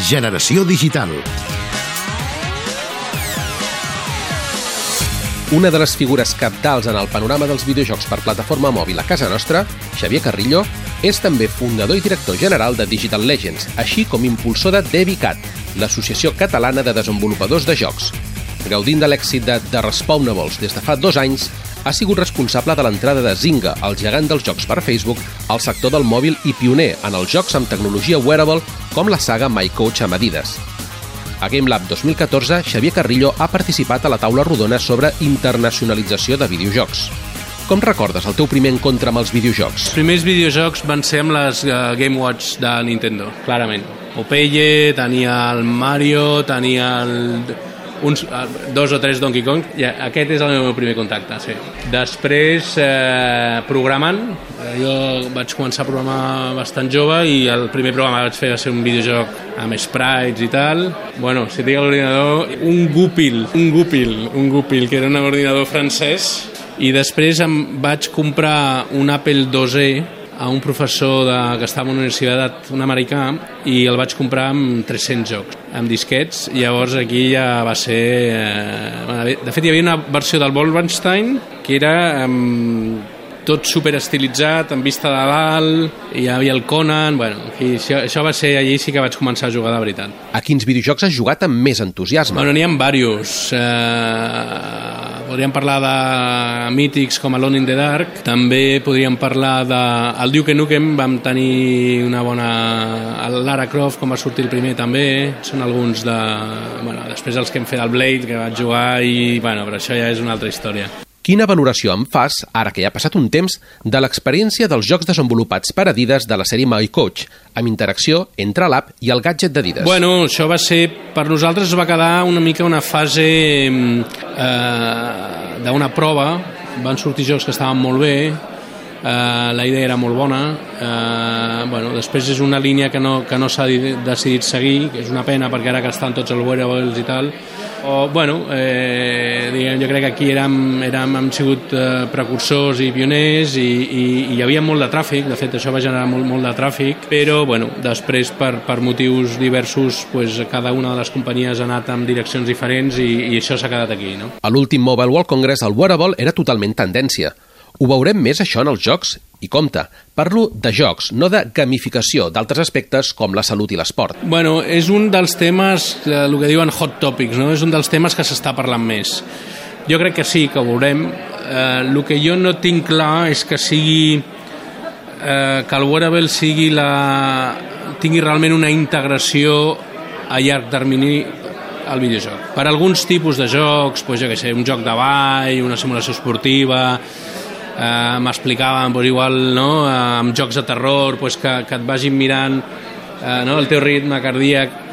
Generació Digital. Una de les figures capdals en el panorama dels videojocs per plataforma mòbil a casa nostra, Xavier Carrillo, és també fundador i director general de Digital Legends, així com impulsor de DeviCat, l'associació catalana de desenvolupadors de jocs. Gaudint de l'èxit de The Respawnables des de fa dos anys, ha sigut responsable de l'entrada de Zynga, el gegant dels jocs per Facebook, al sector del mòbil i pioner en els jocs amb tecnologia wearable com la saga My Coach amb Adidas. A GameLab 2014, Xavier Carrillo ha participat a la taula rodona sobre internacionalització de videojocs. Com recordes el teu primer encontre amb els videojocs? Els primers videojocs van ser amb les uh, Game Watch de Nintendo, clarament. Popeye, tenia el Mario, tenia el uns, uh, dos o tres Donkey Kong, i aquest és el meu primer contacte, sí. Després, eh, programant, eh, jo vaig començar a programar bastant jove i el primer programa que vaig fer va ser un videojoc amb sprites i tal. Bueno, si tinc l'ordinador, un Gupil, un Gupil, un Gupil, que era un ordinador francès, i després em vaig comprar un Apple 2E a un professor de, que estava a una universitat, un americà, i el vaig comprar amb 300 jocs, amb disquets, i llavors aquí ja va ser... Eh, de fet, hi havia una versió del Wolfenstein que era amb tot super estilitzat, amb vista de dalt, i hi havia el Conan, bueno, i això, això va ser allí sí que vaig començar a jugar de veritat. A quins videojocs has jugat amb més entusiasme? Bueno, n'hi ha diversos. Eh, podríem parlar de mítics com Alone in the Dark, també podríem parlar de... El Duke Nukem. Vam tenir una bona... El Lara Croft, com va sortir el primer també, són alguns de... Bueno, després els que hem fet el Blade, que vaig jugar, i bueno, però això ja és una altra història. Quina valoració en fas, ara que ja ha passat un temps, de l'experiència dels jocs desenvolupats per Adidas de la sèrie My Coach, amb interacció entre l'app i el gadget d'Adidas? Bueno, això va ser... Per nosaltres va quedar una mica una fase eh, d'una prova. Van sortir jocs que estaven molt bé, eh, la idea era molt bona. Eh, bueno, després és una línia que no, que no s'ha decidit seguir, que és una pena perquè ara que estan tots els wearables i tal, o, bueno, eh, diguem, jo crec que aquí érem, érem, hem sigut eh, precursors i pioners i, i, i hi havia molt de tràfic, de fet això va generar molt, molt de tràfic, però bueno, després per, per motius diversos pues, cada una de les companyies ha anat en direccions diferents i, i això s'ha quedat aquí. No? A l'últim Mobile World Congress el wearable era totalment tendència. Ho veurem més això en els jocs? I compte, parlo de jocs, no de gamificació d'altres aspectes com la salut i l'esport. Bueno, és un dels temes, eh, el que diuen hot topics, no? és un dels temes que s'està parlant més. Jo crec que sí, que ho veurem. Eh, el que jo no tinc clar és que sigui eh, que el wearable sigui la, tingui realment una integració a llarg termini al videojoc. Per alguns tipus de jocs, pues, jo que sé, un joc de ball, una simulació esportiva, eh, m'explicaven pues, igual no, amb jocs de terror pues, que, que et vagin mirant eh, no, el teu ritme cardíac.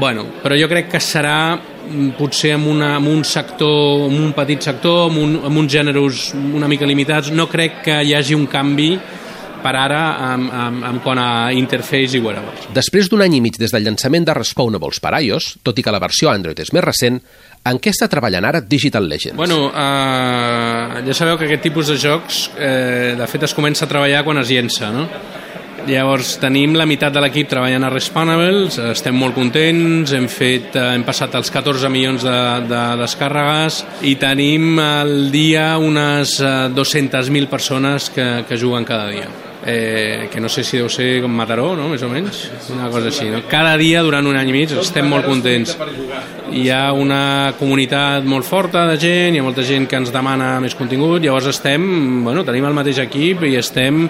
Bueno, però jo crec que serà mm, potser amb, una, amb un sector, amb un petit sector, amb, un, amb uns gèneres una mica limitats, no crec que hi hagi un canvi per ara amb, amb, amb quant a interface i wearables. Després d'un any i mig des del llançament de Respawnables per iOS, tot i que la versió Android és més recent, en què està treballant ara Digital Legends? Bueno, eh, ja sabeu que aquest tipus de jocs eh, de fet es comença a treballar quan es llença, no? Llavors tenim la meitat de l'equip treballant a Respawnables, estem molt contents, hem, fet, eh, hem passat els 14 milions de, de descàrregues i tenim al dia unes 200.000 persones que, que juguen cada dia eh, que no sé si deu ser com Mataró, no? més o menys, una cosa així. No? Cada dia, durant un any i mig, estem molt contents. Hi ha una comunitat molt forta de gent, hi ha molta gent que ens demana més contingut, llavors estem, bueno, tenim el mateix equip i estem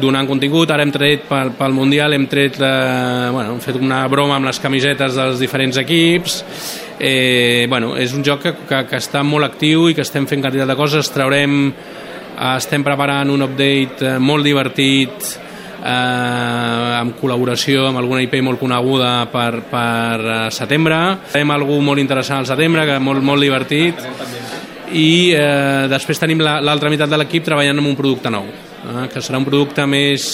donant contingut, ara hem tret pel, pel Mundial, hem tret, eh, bueno, hem fet una broma amb les camisetes dels diferents equips, eh, bueno, és un joc que, que, que està molt actiu i que estem fent quantitat de coses, traurem estem preparant un update eh, molt divertit eh, amb col·laboració amb alguna IP molt coneguda per, per eh, setembre. Fem algú molt interessant al setembre, que molt, molt divertit. I eh, després tenim l'altra la, meitat de l'equip treballant en un producte nou, eh, que serà un producte més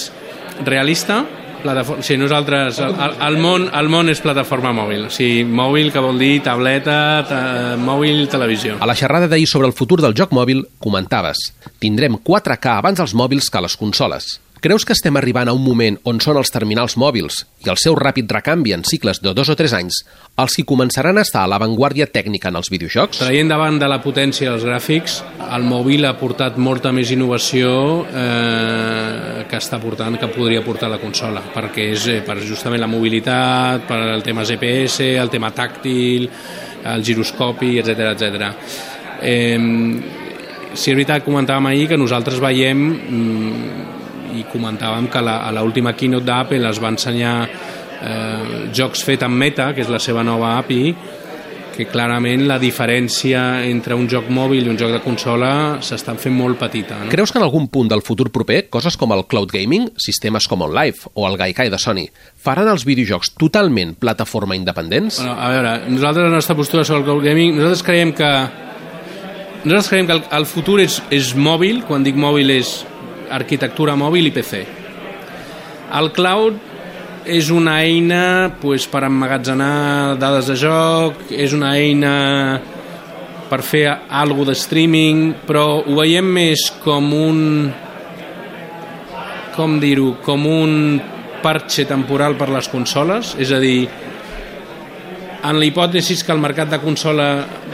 realista, plataforma, sí, nosaltres, el, el, món, el món és plataforma mòbil. O sigui, mòbil que vol dir tableta, ta, mòbil, televisió. A la xerrada d'ahir sobre el futur del joc mòbil comentaves tindrem 4K abans als mòbils que les consoles. Creus que estem arribant a un moment on són els terminals mòbils i el seu ràpid recanvi en cicles de dos o tres anys els que començaran a estar a l'avantguàrdia tècnica en els videojocs? Traient davant de la potència dels gràfics, el mòbil ha portat molta més innovació eh, que està portant, que podria portar la consola, perquè és eh, per justament la mobilitat, per el tema GPS, el tema tàctil, el giroscopi, etc etc. Eh, si és veritat, comentàvem ahir que nosaltres veiem mm, i comentàvem que la, a l'última keynote d'Apple es va ensenyar eh, jocs fet amb Meta, que és la seva nova API, que clarament la diferència entre un joc mòbil i un joc de consola s'estan fent molt petita. No? Creus que en algun punt del futur proper, coses com el cloud gaming, sistemes com OnLive o el Gaikai de Sony, faran els videojocs totalment plataforma independents? Bueno, a veure, nosaltres la nostra postura sobre el cloud gaming, nosaltres creiem que nosaltres creiem que el, el futur és, és mòbil, quan dic mòbil és arquitectura mòbil i PC. El cloud és una eina pues, per emmagatzemar dades de joc, és una eina per fer alguna de streaming, però ho veiem més com un com dir-ho, com un parche temporal per les consoles, és a dir, en la hipòtesi que el mercat de consola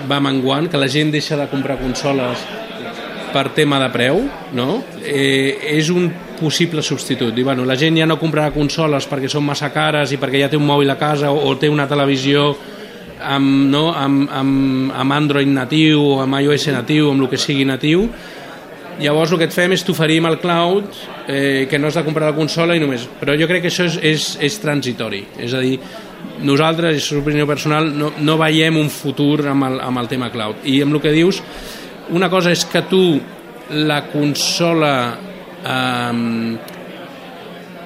va menguant, que la gent deixa de comprar consoles per tema de preu, no? eh, és un possible substitut. I, bueno, la gent ja no comprarà consoles perquè són massa cares i perquè ja té un mòbil a casa o, o té una televisió amb, no, amb, amb, amb Android natiu o amb iOS natiu, amb el que sigui natiu, llavors el que et fem és t'oferim el cloud eh, que no has de comprar la consola i només. Però jo crec que això és, és, és transitori. És a dir, nosaltres, és opinió personal no, no veiem un futur amb el, amb el tema cloud. I amb el que dius una cosa és que tu la consola eh,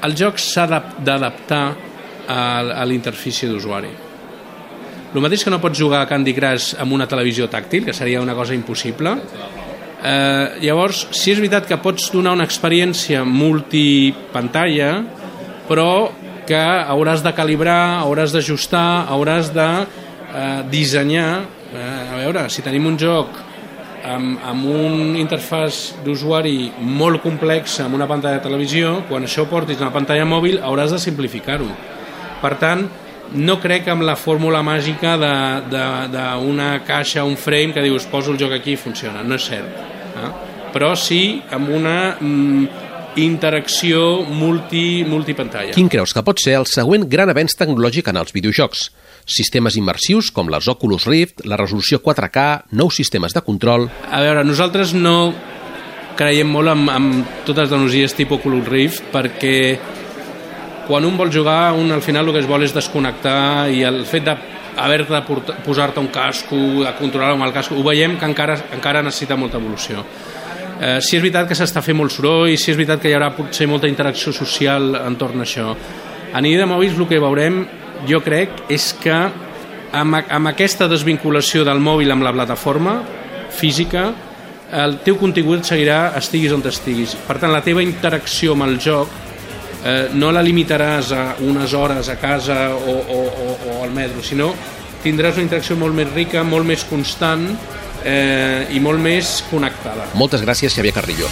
el joc s'ha d'adaptar a, l'interfície d'usuari. El mateix que no pots jugar a Candy Crush amb una televisió tàctil, que seria una cosa impossible. Eh, llavors si és veritat que pots donar una experiència multipantalla però que hauràs de calibrar, hauràs d'ajustar, hauràs de eh, dissenyar. Eh, a veure, si tenim un joc amb, amb un interfàs d'usuari molt complex amb una pantalla de televisió, quan això portis a una pantalla mòbil hauràs de simplificar-ho. Per tant, no crec amb la fórmula màgica d'una caixa, un frame que dius poso el joc aquí i funciona, no és cert. Eh? Però sí amb una mm, interacció multi, multipantalla. Quin creus que pot ser el següent gran avenç tecnològic en els videojocs? Sistemes immersius com les Oculus Rift, la resolució 4K, nous sistemes de control... A veure, nosaltres no creiem molt en, en totes les tecnologies tipus Oculus Rift perquè quan un vol jugar, un al final el que es vol és desconnectar i el fet de haver de posar-te un casco, de controlar amb el casco, ho veiem que encara, encara necessita molta evolució. Eh, si és veritat que s'està fent molt soroll, si és veritat que hi haurà potser molta interacció social entorn a això. A nivell de mòbils el que veurem jo crec és que amb, amb aquesta desvinculació del mòbil amb la plataforma física el teu contingut seguirà estiguis on estiguis. Per tant, la teva interacció amb el joc eh, no la limitaràs a unes hores a casa o, o, o, o al metro, sinó tindràs una interacció molt més rica, molt més constant eh, i molt més connectada. Moltes gràcies, Xavier Carrillo.